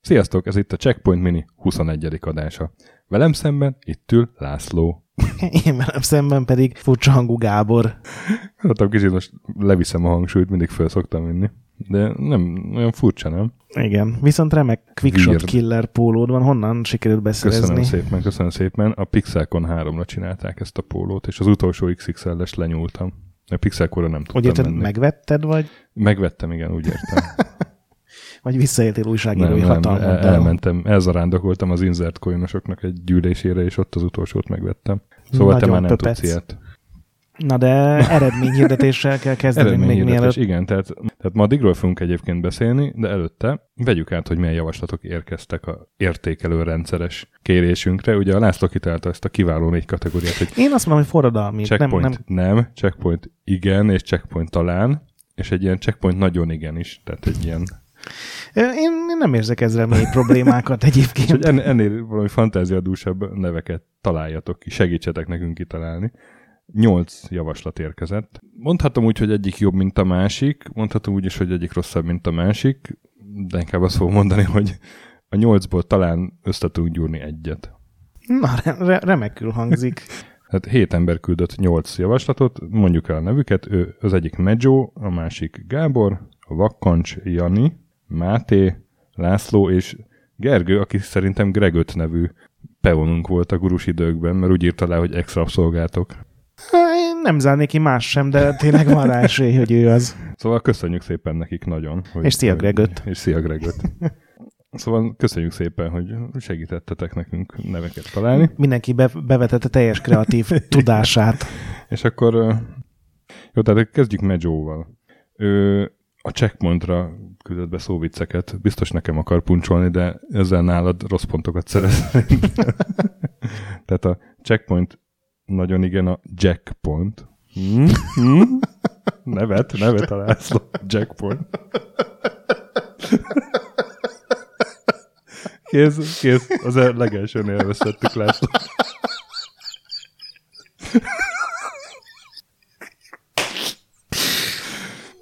Sziasztok, ez itt a Checkpoint Mini 21. adása. Velem szemben itt ül László. Én velem szemben pedig furcsa hangú Gábor. Mondtam, kicsit most leviszem a hangsúlyt, mindig föl szoktam vinni. De nem, olyan furcsa, nem? Igen, viszont remek quickshot Weird. killer pólód van, honnan sikerült beszerezni? Köszönöm szépen, köszönöm szépen. A Pixelcon 3-ra csinálták ezt a pólót, és az utolsó XXL-es lenyúltam. A Pixelconra nem tudtam Úgy érted, menni. megvetted, vagy, Megvettem, igen, úgy értem. vagy visszaéltél újságírói hatalmaddal? el- elmentem, elzarándokoltam az insert coinosoknak egy gyűlésére, és ott az utolsót megvettem. Szóval te Nagyon már nem pöpec. tudsz ilyet. Na de eredményhirdetéssel kell kezdeni még Eredményhirdetés, mielőtt. igen, tehát, tehát ma addigról fogunk egyébként beszélni, de előtte vegyük át, hogy milyen javaslatok érkeztek a értékelő rendszeres kérésünkre. Ugye a László kitalálta ezt a kiváló négy kategóriát, hogy Én azt mondom, hogy forradalmi. Checkpoint nem, nem, nem, checkpoint igen, és checkpoint talán, és egy ilyen checkpoint nagyon igen is, tehát egy ilyen én én nem érzek ezzel mély problémákat És hogy egyébként. en, ennél valami fantáziadúsabb neveket találjatok ki, segítsetek nekünk kitalálni. Nyolc javaslat érkezett. Mondhatom úgy, hogy egyik jobb, mint a másik, mondhatom úgy is, hogy egyik rosszabb, mint a másik, de inkább azt fogom mondani, hogy a nyolcból talán össze tudunk gyúrni egyet. Na, re- re- remekül hangzik. Hát hét ember küldött nyolc javaslatot, mondjuk el a nevüket, ő, az egyik Medzsó, a másik Gábor, a Vakkancs Jani, Máté, László és Gergő, aki szerintem Gregöt nevű peonunk volt a gurus időkben, mert úgy írta le, hogy extra szolgáltok. Én nem zárnék ki más sem, de tényleg van rá esély, hogy ő az. Szóval köszönjük szépen nekik nagyon. Hogy, És szia, Gregöt. És szia Gregöt. Szóval köszönjük szépen, hogy segítettetek nekünk neveket találni. Mindenki be, bevetette teljes kreatív tudását. És akkor, jó, tehát kezdjük Medzsóval. Ő a checkpointra küldött be szóvicceket. Biztos nekem akar puncsolni, de ezzel nálad rossz pontokat szerez. tehát a checkpoint nagyon igen a jackpoint. Hmm? Hmm? Nevet, nevet a László. Jackpoint. Kész, kész. Az a legelsőnél elvesztettük László.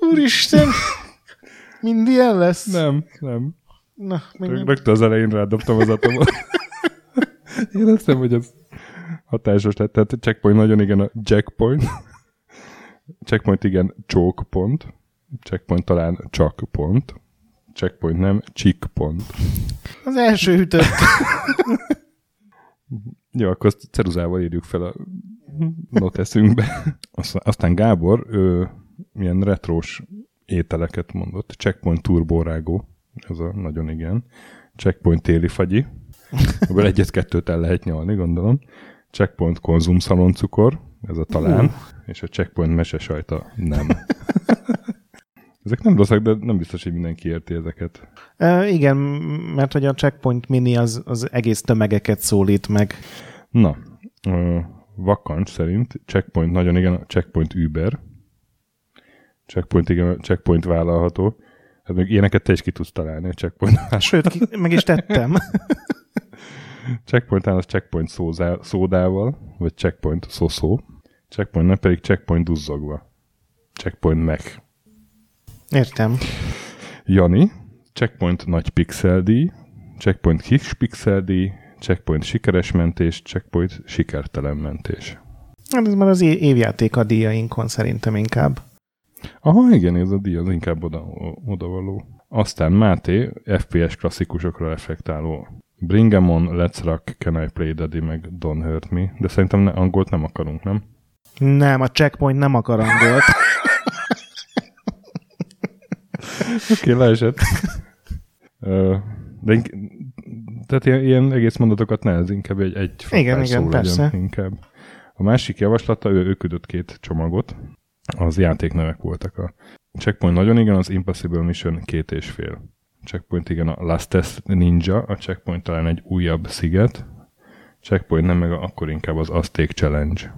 Úristen! Mind ilyen lesz? Nem, nem. Na, még. Rögtön az elején rádobtam az atomat. Én azt hiszem, hogy ez hatásos lett. Tehát checkpoint nagyon igen a jackpoint. Checkpoint igen choke pont. Checkpoint talán csak pont. Checkpoint nem chick pont. Az első ütött. Jó, akkor azt ceruzával írjuk fel a noteszünkbe. Aztán- Aztán Gábor, ő milyen retrós ételeket mondott. Checkpoint turborágó. Ez a nagyon igen. Checkpoint téli fagyi. Ebből egyet-kettőt el lehet nyalni, gondolom. Checkpoint konzum szaloncukor, ez a talán, uh. és a checkpoint mesesajta nem. Ezek nem rosszak, de nem biztos, hogy mindenki érti ezeket. e, igen, mert hogy a checkpoint mini az, az egész tömegeket szólít meg. Na, ö, vakancs szerint checkpoint nagyon igen, a checkpoint Uber. Checkpoint igen, a checkpoint vállalható. Hát még ilyeneket te is ki tudsz találni, a checkpoint. Sőt, ki, meg is tettem. checkpoint az checkpoint szózá, szódával, vagy checkpoint szószó. Checkpoint nem pedig checkpoint duzzogva. Checkpoint meg. Értem. Jani, checkpoint nagy pixeldíj, checkpoint kis pixeldíj, checkpoint sikeres mentés, checkpoint sikertelen mentés. Hát ez már az évjáték a díjainkon szerintem inkább. Aha, igen, ez a díj az inkább oda, odavaló. Aztán Máté, FPS klasszikusokra reflektáló. Bring 'em on, Let's Rock, Can I Play Daddy, meg Don't Hurt Me. De szerintem ne, angolt nem akarunk, nem? Nem, a checkpoint nem akar angolt. Oké, okay, leesett. De ink- tehát ilyen, ilyen egész mondatokat ne, ez inkább egy, egy Igen, igen, szó persze. legyen inkább. A másik javaslata, ő, ő küldött két csomagot, az játéknevek voltak. A Checkpoint nagyon igen, az Impossible Mission két és fél. Checkpoint igen, a Lastest Ninja, a Checkpoint talán egy újabb sziget, Checkpoint nem, meg akkor inkább az Azték Challenge.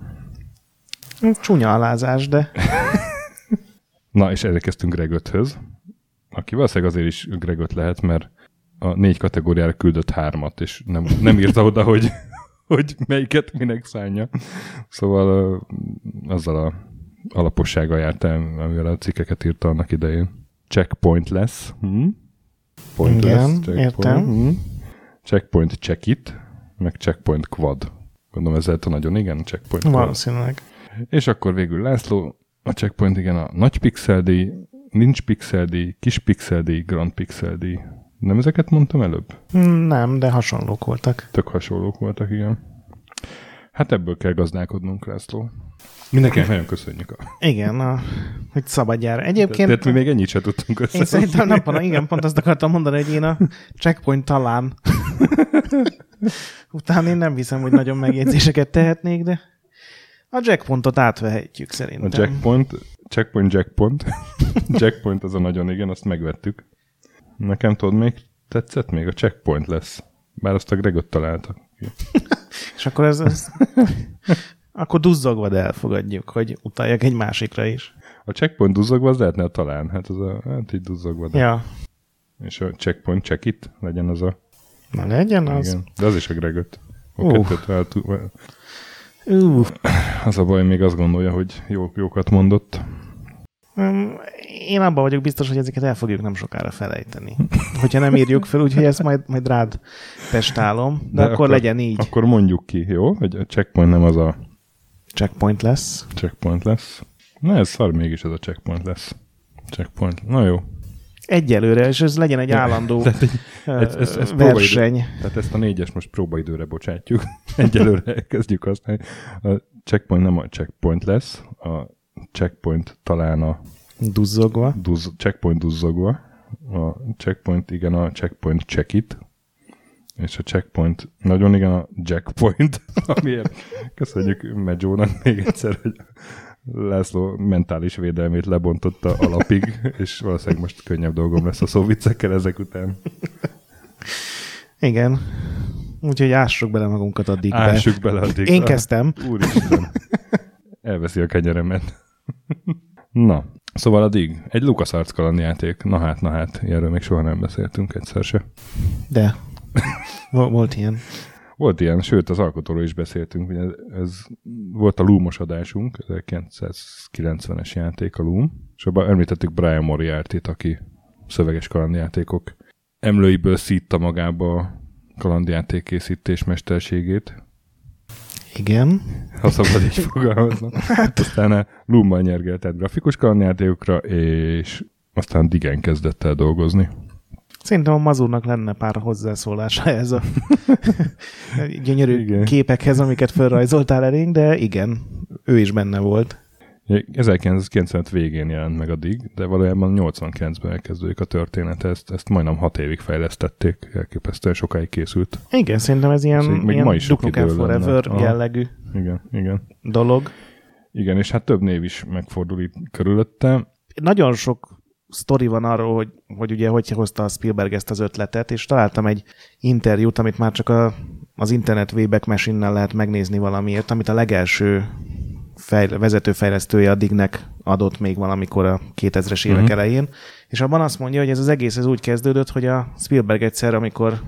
Csúnya alázás, de Na, és elkezdtünk Gregöthöz, aki valószínűleg azért is Gregöt lehet, mert a négy kategóriára küldött hármat, és nem, nem írta oda, hogy, hogy melyiket minek szánja. Szóval azzal a alapossággal járt el, amivel a cikkeket írta annak idején. Checkpoint lesz. Hm? Point Igen, lesz, checkpoint. értem. Checkpoint check it, meg checkpoint quad. Gondolom ez lehet a nagyon igen, checkpoint quad. Valószínűleg. És akkor végül László, a checkpoint igen a nagy pixeldíj, nincs pixeldíj, kis pixeldíj, grand pixeldíj. Nem ezeket mondtam előbb? Nem, de hasonlók voltak. Tök hasonlók voltak, igen. Hát ebből kell gazdálkodnunk, László. Mindenkinek nagyon köszönjük. A... Igen, a, hogy szabadjára. Tehát Egyébként mi még ennyit sem tudtunk össze. én szerintem napon, igen, pont azt akartam mondani, hogy én a checkpoint talán. Utána én nem hiszem, hogy nagyon megjegyzéseket tehetnék, de a jackpontot átvehetjük A szerintem. jackpoint, checkpoint, jackpoint. jackpoint az a nagyon igen, azt megvettük. Nekem tudod, még tetszett még? A checkpoint lesz. Bár azt a Gregot találta. És akkor ez, ez akkor duzzogva, elfogadjuk, hogy utaljak egy másikra is. A checkpoint duzzogva az lehetne talán. Hát az a, hát így duzzogva. De. Ja, És a checkpoint check it legyen az a... na legyen az. Igen. De az is a kettőt váltó- Uh, Az a baj, még azt gondolja, hogy jó, jókat mondott. Én abban vagyok biztos, hogy ezeket el fogjuk nem sokára felejteni. Hogyha nem írjuk fel, úgyhogy ezt majd, majd rád testálom, de, de akkor, akkor legyen így. Akkor mondjuk ki, jó? Hogy a checkpoint nem az a Checkpoint lesz. checkpoint lesz. Na ez szar mégis ez a checkpoint lesz. Checkpoint. Na jó. Egyelőre, és ez legyen egy állandó Tehát egy, ez- ez- ez verseny. tehát ezt a négyes most próbaidőre bocsátjuk. Egyelőre kezdjük használni. A checkpoint nem a checkpoint lesz, a checkpoint talán a Duzzogva. duzz, checkpoint duzzogva. A checkpoint igen a checkpoint check it. És a checkpoint nagyon igen a jackpoint, amiért köszönjük Medzsónak még egyszer, hogy László mentális védelmét lebontotta alapig, és valószínűleg most könnyebb dolgom lesz a szóviccekkel ezek után. Igen. Úgyhogy ássuk bele magunkat addig be. Ássuk bele addig. Én kezdtem. Úristen. Elveszi a kenyeremet. Na, szóval addig egy Lucas Arts kalandjáték. Na hát, na hát, ilyenről még soha nem beszéltünk egyszer se. De Vol- volt ilyen. Volt ilyen, sőt az alkotóról is beszéltünk, hogy ez, ez volt a Loomos adásunk, 1990-es játék a Loom, és abban említettük Brian Moriarty-t, aki szöveges kalandjátékok emlőiből szítta magába a kalandjáték készítés mesterségét, Igen. ha szabad így fogalmaznom. Aztán a Loommal nyergeltett grafikus kalandjátékokra, és aztán Digen kezdett el dolgozni. Szerintem a Mazurnak lenne pár hozzászólása ez a gyönyörű igen. képekhez, amiket felrajzoltál elénk, de igen, ő is benne volt. 1995 végén jelent meg a DIG, de valójában 89-ben elkezdődik a történet, ezt, ezt majdnem 6 évig fejlesztették, elképesztően sokáig készült. Igen, szerintem ez ilyen, még ilyen ma is sok idő lenne. Forever Aha. jellegű Igen, igen. dolog. Igen, és hát több név is megfordul itt körülötte. Nagyon sok sztori van arról, hogy, hogy ugye hogy hozta a Spielberg ezt az ötletet, és találtam egy interjút, amit már csak a, az internet Wayback Machine-nel lehet megnézni valamiért, amit a legelső fejl- vezetőfejlesztője a Dignek adott még valamikor a 2000-es évek Mhm. elején, és abban azt mondja, hogy ez az egész ez úgy kezdődött, hogy a Spielberg egyszer, amikor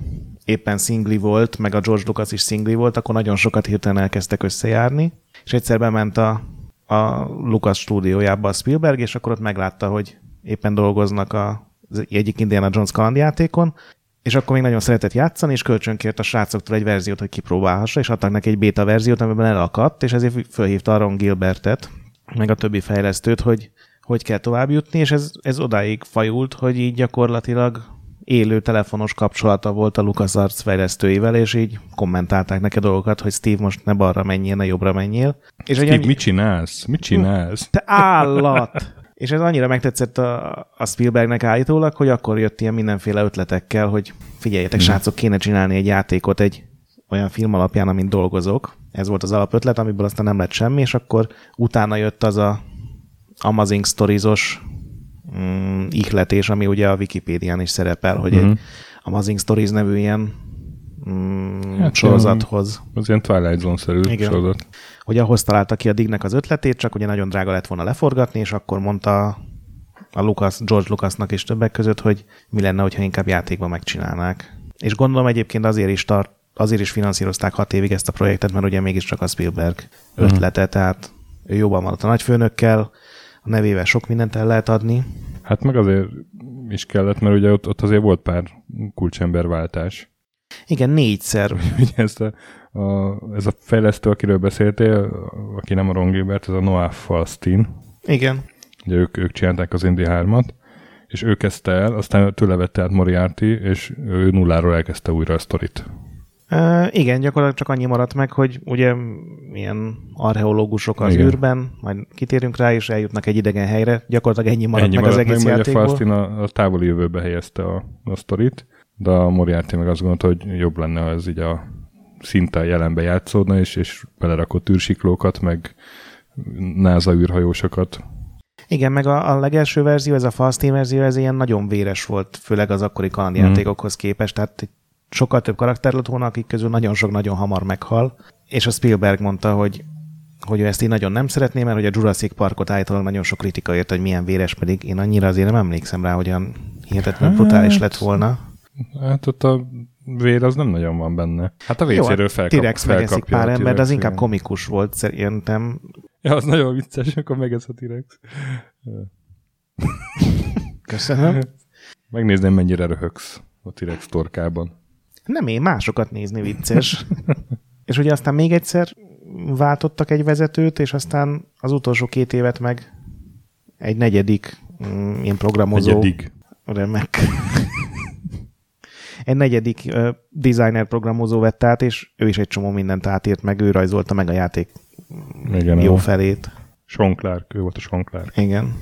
éppen szingli volt, meg a George Lucas is szingli volt, akkor nagyon sokat hirtelen elkezdtek összejárni, és egyszer bement a, a Lucas stúdiójába a Spielberg, és akkor ott meglátta, hogy éppen dolgoznak a, az egyik Indiana Jones kalandjátékon, és akkor még nagyon szeretett játszani, és kölcsönkért a srácoktól egy verziót, hogy kipróbálhassa, és adtak neki egy beta verziót, amiben elakadt, és ezért fölhívta Aaron Gilbertet, meg a többi fejlesztőt, hogy hogy kell tovább jutni, és ez, ez odáig fajult, hogy így gyakorlatilag élő telefonos kapcsolata volt a LucasArts fejlesztőivel, és így kommentálták neki dolgokat, hogy Steve most ne balra menjél, ne jobbra menjél. És Steve, annyi- mit csinálsz? Mit csinálsz? te állat! És ez annyira megtetszett a, a Spielbergnek állítólag, hogy akkor jött ilyen mindenféle ötletekkel, hogy figyeljetek, Hmm. srácok, kéne csinálni egy játékot egy olyan film alapján, amin dolgozok. Ez volt az alapötlet, amiből aztán nem lett semmi, és akkor utána jött az a Amazing Stories-os mm, ihletés, ami ugye a Wikipédián is szerepel, hogy Mhm. egy Amazing Stories nevű ilyen mm, Hát sorozathoz Az ilyen Twilight Zone-szerű Igen. sorozat. hogy ahhoz találta ki a Dignek az ötletét, csak ugye nagyon drága lett volna leforgatni, és akkor mondta a Lucas, George Lucasnak és többek között, hogy mi lenne, hogyha inkább játékban megcsinálnák. És gondolom egyébként azért is tart, azért is finanszírozták hat évig ezt a projektet, mert ugye mégiscsak a Spielberg ötlete, tehát ő jobban ott a nagyfőnökkel, a nevével sok mindent el lehet adni. Hát meg azért is kellett, mert ugye ott, ott azért volt pár kulcsemberváltás. Igen, négyszer. ugye ezt a, a, ez a fejlesztő, akiről beszéltél, aki nem a Ron Gilbert, ez a Noah Falstein. Igen. Ugye ők, ők csinálták az Indie 3-at, és ő kezdte el, aztán tőle vette át Moriarty, és ő nulláról elkezdte újra a sztorit. Uh, igen, gyakorlatilag csak annyi maradt meg, hogy ugye ilyen archeológusok az igen. űrben, majd kitérünk rá, és eljutnak egy idegen helyre. Gyakorlatilag ennyi maradt ennyi meg maradt az egész meg, játékból. Falstein a, a távoli jövőbe helyezte a, a sztorit, de a Moriarty meg azt gondolta, hogy jobb lenne, ha ez így a szinte jelenbe játszódna, és, és belerakott űrsiklókat, meg NASA űrhajósokat. Igen, meg a, a legelső verzió, ez a Falstein verzió, ez ilyen nagyon véres volt, főleg az akkori kalandjátékokhoz mm. képest, tehát sokkal több karakter lett volna, akik közül nagyon sok nagyon hamar meghal, és a Spielberg mondta, hogy hogy ő ezt így nagyon nem szeretné, mert hogy a Jurassic Parkot állítólag nagyon sok kritika ért, hogy milyen véres, pedig én annyira azért nem emlékszem rá, hogy olyan hihetetlen brutális lett volna. Hát ott a vér az nem nagyon van benne. Hát a vécéről hát felkap, T-rex megeszik pár ember, de az inkább komikus volt szerintem. Ja, az nagyon vicces, akkor megesz a T-rex. Köszönöm. Megnézném, mennyire röhögsz a T-rex torkában. Nem én, másokat nézni vicces. és ugye aztán még egyszer váltottak egy vezetőt, és aztán az utolsó két évet meg egy negyedik mm, ilyen programozó. Negyedik. Remek. Egy negyedik designer programozó vett át, és ő is egy csomó mindent átírt meg, ő rajzolta meg a játék Igen, jó felét. Sean Clark, ő volt a Sean Clark. Igen.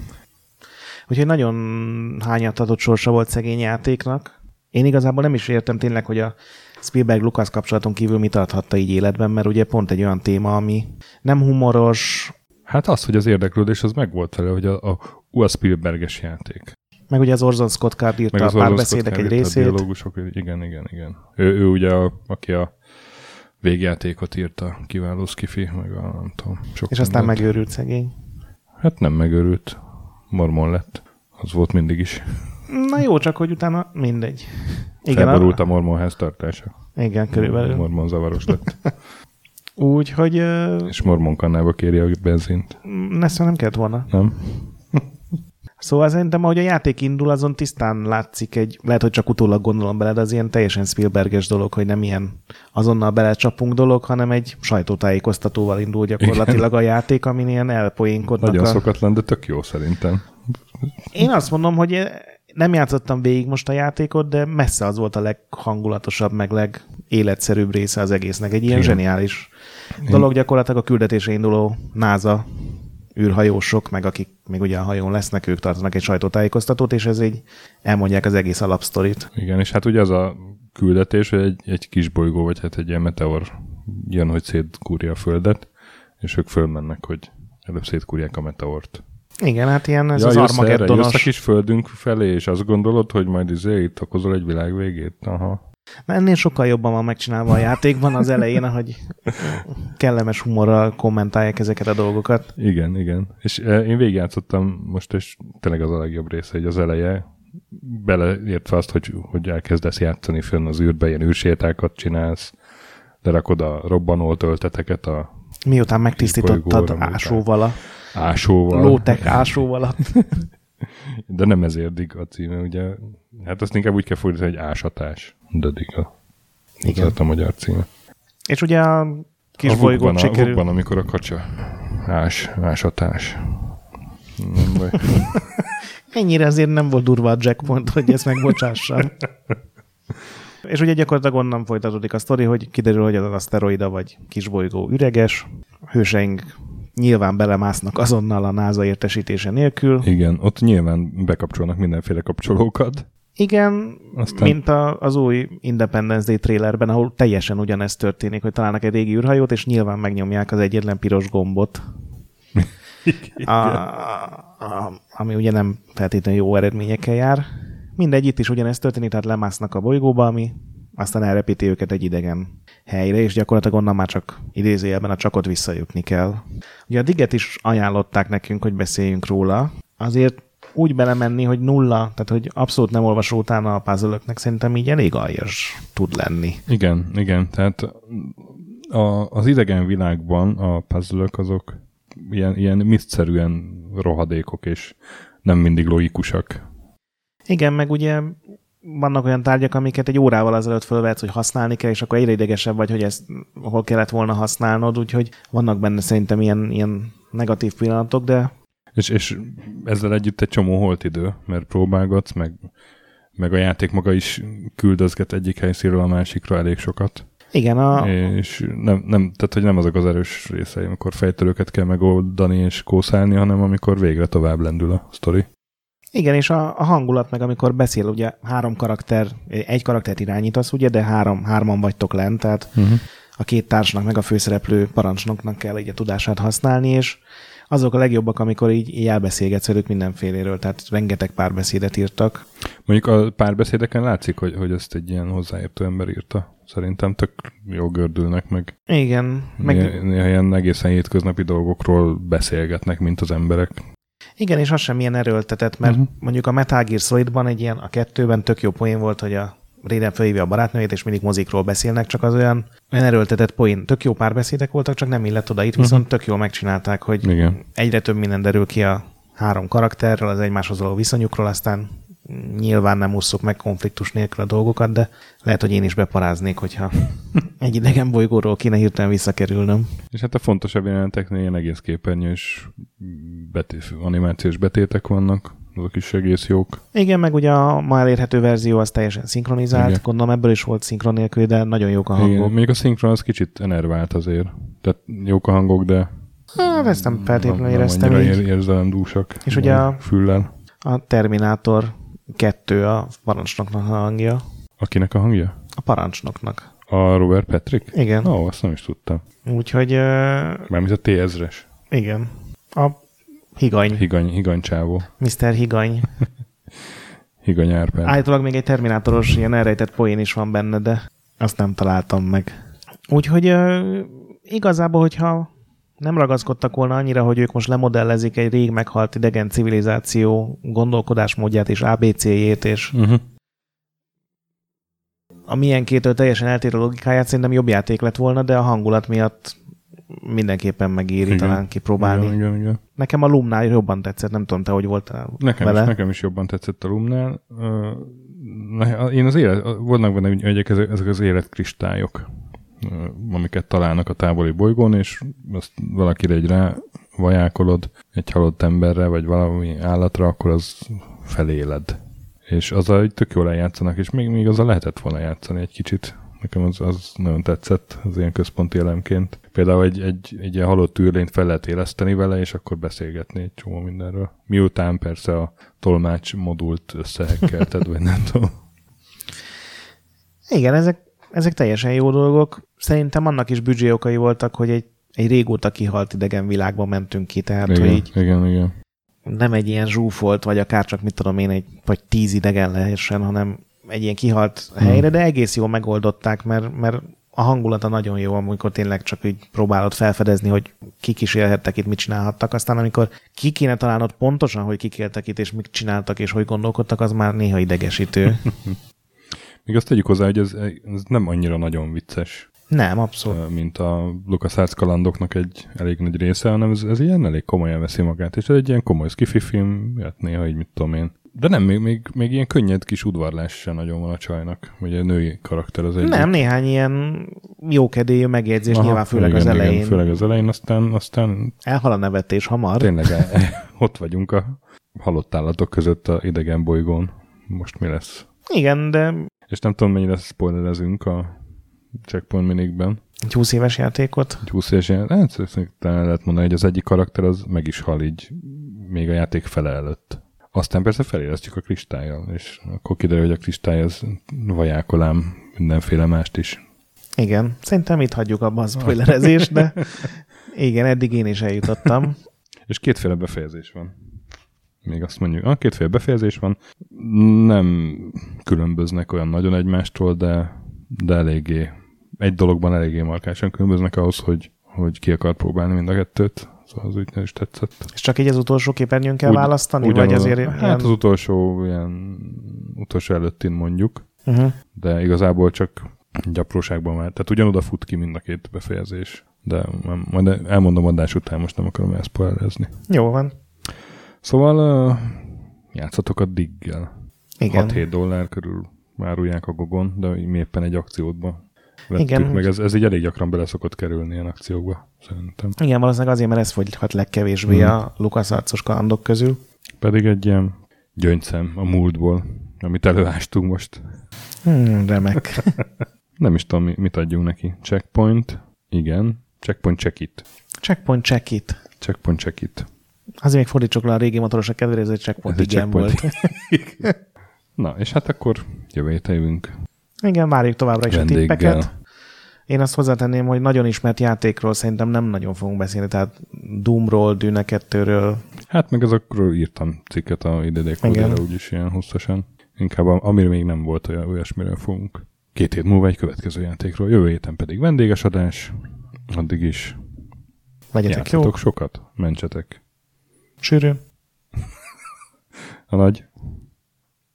Úgyhogy nagyon hányatatott sorsa volt szegény játéknak. Én igazából nem is értem tényleg, hogy a Spielberg-Lucas kapcsolaton kívül mit adhatta így életben, mert ugye pont egy olyan téma, ami nem humoros. Hát az, hogy az érdeklődés az megvolt vele, hogy a, a, a Spielberges játék. Meg ugye az Orson Scott Card írta a párbeszédek egy részét. A dialógusok, igen, igen, igen. Ő, ő ugye, a, aki a végjátékot írta, kiváló skifi, meg a nem tudom. Sok És aztán mindent. megőrült szegény. Hát nem megőrült. Mormon lett. Az volt mindig is. Na jó, csak hogy utána mindegy. Igen, Felborult a, a mormon háztartása. Igen, körülbelül. Mormon zavaros lett. Úgy, hogy... Uh... És mormon kannába kéri a benzint. Nesze nem kellett volna. Nem? Szóval szerintem, ahogy a játék indul, azon tisztán látszik egy, lehet, hogy csak utólag gondolom bele, de az ilyen teljesen Spielberges dolog, hogy nem ilyen azonnal belecsapunk dolog, hanem egy sajtótájékoztatóval indul gyakorlatilag Igen. a játék, amin ilyen elpoénkodnak. Nagyon a... szokatlan, de tök jó szerintem. Én azt mondom, hogy nem játszottam végig most a játékot, de messze az volt a leghangulatosabb, meg legéletszerűbb része az egésznek. Egy ilyen Igen. zseniális dolog gyakorlatilag a küldetésre induló NASA űrhajósok, meg akik még ugye a hajón lesznek, ők tartanak egy sajtótájékoztatót, és ez így elmondják az egész alapsztorit. Igen, és hát ugye az a küldetés, hogy egy, egy kis bolygó, vagy hát egy ilyen meteor jön, hogy szétkúrja a Földet, és ők fölmennek, hogy előbb szétkúrják a meteort. Igen, hát ilyen ez ja, az Armageddonos. Jössz a kis földünk felé, és azt gondolod, hogy majd izé itt okozol egy világ végét? Aha. Na, ennél sokkal jobban van megcsinálva a játékban az elején, hogy kellemes humorral kommentálják ezeket a dolgokat. Igen, igen. És eh, én végigjátszottam most, és tényleg az a legjobb része, hogy az eleje, beleértve azt, hogy, hogy elkezdesz játszani fönn az űrbe, ilyen űrsétákat csinálsz, lerakod a robbanó tölteteket a Miután megtisztítottad ásóval a ásóval. Lótek ásóval. De nem ezért dig a címe, ugye? Hát azt inkább úgy kell fordítani, hogy ásatás. De dig a, Igen. a magyar címe. És ugye a kis a bolygót sikerül... A amikor a kacsa ás, ásatás. Nem baj. Ennyire azért nem volt durva a jackpont, hogy ezt megbocsássam. És ugye gyakorlatilag onnan folytatódik a sztori, hogy kiderül, hogy az aszteroida vagy kisbolygó üreges, hőseink nyilván belemásznak azonnal a NASA értesítése nélkül. Igen, ott nyilván bekapcsolnak mindenféle kapcsolókat. Igen, Aztán... mint a, az új Independence Day trailerben, ahol teljesen ugyanezt történik, hogy találnak egy régi űrhajót, és nyilván megnyomják az egyetlen piros gombot. a, a, ami ugye nem feltétlenül jó eredményekkel jár. Mindegy, itt is ugyanezt történik, tehát lemásznak a bolygóba, ami aztán elrepíti őket egy idegen helyre, és gyakorlatilag onnan már csak idézőjelben a csakot visszajutni kell. Ugye a Diget is ajánlották nekünk, hogy beszéljünk róla, azért úgy belemenni, hogy nulla, tehát hogy abszolút nem olvasó utána a puzzle szerintem így elég aljas tud lenni. Igen, igen, tehát a, az idegen világban a puzzle azok ilyen, ilyen misztszerűen rohadékok, és nem mindig logikusak. Igen, meg ugye vannak olyan tárgyak, amiket egy órával azelőtt fölvetsz, hogy használni kell, és akkor egyre idegesebb vagy, hogy ezt hol kellett volna használnod, úgyhogy vannak benne szerintem ilyen, ilyen negatív pillanatok, de... És, és ezzel együtt egy csomó holt idő, mert próbálgatsz, meg, meg a játék maga is küldözget egyik helyszínről a másikra elég sokat. Igen, a... És nem, nem, tehát, hogy nem azok az erős részei, amikor fejtörőket kell megoldani és kószálni, hanem amikor végre tovább lendül a sztori. Igen, és a, a hangulat meg, amikor beszél, ugye három karakter, egy karaktert irányítasz, ugye, de három, hárman vagytok lent, tehát uh-huh. a két társnak meg a főszereplő parancsnoknak kell így a tudását használni, és azok a legjobbak, amikor így, így elbeszélgetsz velük mindenféléről, tehát rengeteg párbeszédet írtak. Mondjuk a párbeszédeken látszik, hogy, hogy ezt egy ilyen hozzáértő ember írta. Szerintem tök jó gördülnek meg. Igen. Meg... Néha ilyen egészen hétköznapi dolgokról beszélgetnek, mint az emberek. Igen, és az sem ilyen erőltetett, mert uh-huh. mondjuk a Metal Gear Solid-ban egy ilyen, a kettőben tök jó poén volt, hogy a Raiden felhívja a barátnőjét, és mindig mozikról beszélnek, csak az olyan, olyan erőltetett poén. Tök jó párbeszédek voltak, csak nem illett oda. Itt uh-huh. viszont tök jól megcsinálták, hogy Igen. egyre több minden derül ki a három karakterről, az egymáshoz való viszonyukról, aztán nyilván nem ússzuk meg konfliktus nélkül a dolgokat, de lehet, hogy én is beparáznék, hogyha egy idegen bolygóról kéne hirtelen visszakerülnöm. És hát a fontosabb jelenteknél ilyen egész képernyős betét, animációs betétek vannak, azok is egész jók. Igen, meg ugye a ma elérhető verzió az teljesen szinkronizált, Igen. gondolom ebből is volt szinkron nélkül, de nagyon jók a hangok. Igen, még a szinkron az kicsit enervált azért. Tehát jók a hangok, de Hát, ezt nem feltétlenül éreztem nem így. érzelemdúsak. És ugye a, füllel. a Terminátor kettő a parancsnoknak a hangja. Akinek a hangja? A parancsnoknak. A Robert Patrick? Igen. Ó, azt nem is tudtam. Úgyhogy... Uh, Mármint a T-ezres. Igen. A higany. Higany, higany csávó. Mr. Higany. higany Árpád. Állítólag még egy terminátoros ilyen elrejtett poén is van benne, de azt nem találtam meg. Úgyhogy uh, igazából, hogyha nem ragaszkodtak volna annyira, hogy ők most lemodellezik egy rég meghalt idegen civilizáció gondolkodásmódját és ABC-jét, és uh-huh. a milyenkétől teljesen eltérő logikáját szerintem jobb játék lett volna, de a hangulat miatt mindenképpen megéri igen. talán kipróbálni. Igen, igen, igen. Nekem a Lumnál jobban tetszett, nem tudom te, hogy voltál nekem vele. Is, nekem is jobban tetszett a Lumnál. Én az élet, vannak benne ezek, ezek az életkristályok amiket találnak a távoli bolygón, és azt valakire egy rá vajákolod egy halott emberre, vagy valami állatra, akkor az feléled. És azzal egy tök jól eljátszanak, és még, még azzal lehetett volna játszani egy kicsit. Nekem az, az nagyon tetszett, az ilyen központi elemként. Például egy, egy, egy ilyen halott űrlényt fel lehet éleszteni vele, és akkor beszélgetni egy csomó mindenről. Miután persze a tolmács modult összehekkelted, vagy nem tudom. Igen, ezek ezek teljesen jó dolgok. Szerintem annak is büdzsé okai voltak, hogy egy, egy régóta kihalt idegen világba mentünk ki, tehát igen, hogy így igen, igen. nem egy ilyen zsúfolt, vagy akár csak mit tudom én, egy, vagy tíz idegen lehessen, hanem egy ilyen kihalt hmm. helyre, de egész jól megoldották, mert, mert a hangulata nagyon jó, amikor tényleg csak így próbálod felfedezni, hogy kik is élhettek itt, mit csinálhattak. Aztán amikor ki kéne találnod pontosan, hogy kik éltek itt, és mit csináltak, és hogy gondolkodtak, az már néha idegesítő. Még azt tegyük hozzá, hogy ez, ez nem annyira nagyon vicces. Nem, abszolút. Mint a LucasArts kalandoknak egy elég nagy része, hanem ez, ez ilyen elég komolyan veszi magát, és ez egy ilyen komoly skifi film, hát néha így mit tudom én. De nem, még, még, még ilyen könnyed kis udvarlás sem nagyon van a csajnak, vagy a női karakter az egy. Nem, néhány ilyen jókedélyű megjegyzés, Aha, nyilván főleg igen, az elején. Igen, főleg az elején, aztán... aztán Elhal a nevetés hamar. Tényleg, ott vagyunk a halott állatok között a idegen bolygón. Most mi lesz? Igen, de és nem tudom, mennyire spoilerezünk a Checkpoint minikben. Egy 20 éves játékot? Egy 20 éves játékot. Hát, talán lehet mondani, hogy az egyik karakter az meg is hal így még a játék fele előtt. Aztán persze felélesztjük a kristályjal, és akkor kiderül, hogy a kristály az vajákolám mindenféle mást is. Igen, szerintem itt hagyjuk abban a spoilerezést, de igen, eddig én is eljutottam. és kétféle befejezés van még azt mondjuk, a kétféle befejezés van, nem különböznek olyan nagyon egymástól, de, de eléggé, egy dologban eléggé markásan különböznek ahhoz, hogy, hogy ki akar próbálni mind a kettőt. Szóval az úgy is tetszett. És csak így az utolsó képernyőn kell Úgy- választani? Ugyanaz- vagy azért Hát ilyen... az utolsó, ilyen utolsó előttin mondjuk, uh-huh. de igazából csak gyapróságban már. Tehát ugyanoda fut ki mind a két befejezés. De majd elmondom adás után, most nem akarom elszpoilerezni. Jó van. Szóval uh, játszatok a Diggel. Igen. 6-7 dollár körül árulják a gogon, de mi éppen egy akciódba vettük Igen, meg. Ez, ez így elég gyakran bele szokott kerülni ilyen akciókba, szerintem. Igen, valószínűleg azért, mert ez fogyhat legkevésbé Mhm. a Lukasz arcos kalandok közül. Pedig egy ilyen gyöngyszem a múltból, amit előástunk most. Hmm, remek. Nem is tudom, mi- mit adjunk neki. Checkpoint, igen. Checkpoint check it. Checkpoint check it. Checkpoint check it. Azért még fordítsuk le a régi motorosok kedvére, ez egy checkpoint Ez egy igen checkpoint. volt. Na, és hát akkor jövő jövünk Igen, várjuk továbbra is a vendéggel. tippeket. Én azt hozzátenném, hogy nagyon ismert játékról szerintem nem nagyon fogunk beszélni, tehát Doomról, Dune 2-ről. Hát meg azokról írtam cikket a idedékódére, Igen. úgyis ilyen hosszasan. Inkább a- amire még nem volt olyan olyasmiről fogunk. Két hét múlva egy következő játékról, jövő héten pedig vendéges adás. Addig is Legyetek jók, sokat, mentsetek. Sűrű. A nagy.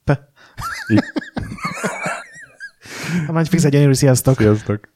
Pe. A nagy fixe gyönyörű, sziasztok! Sziasztok!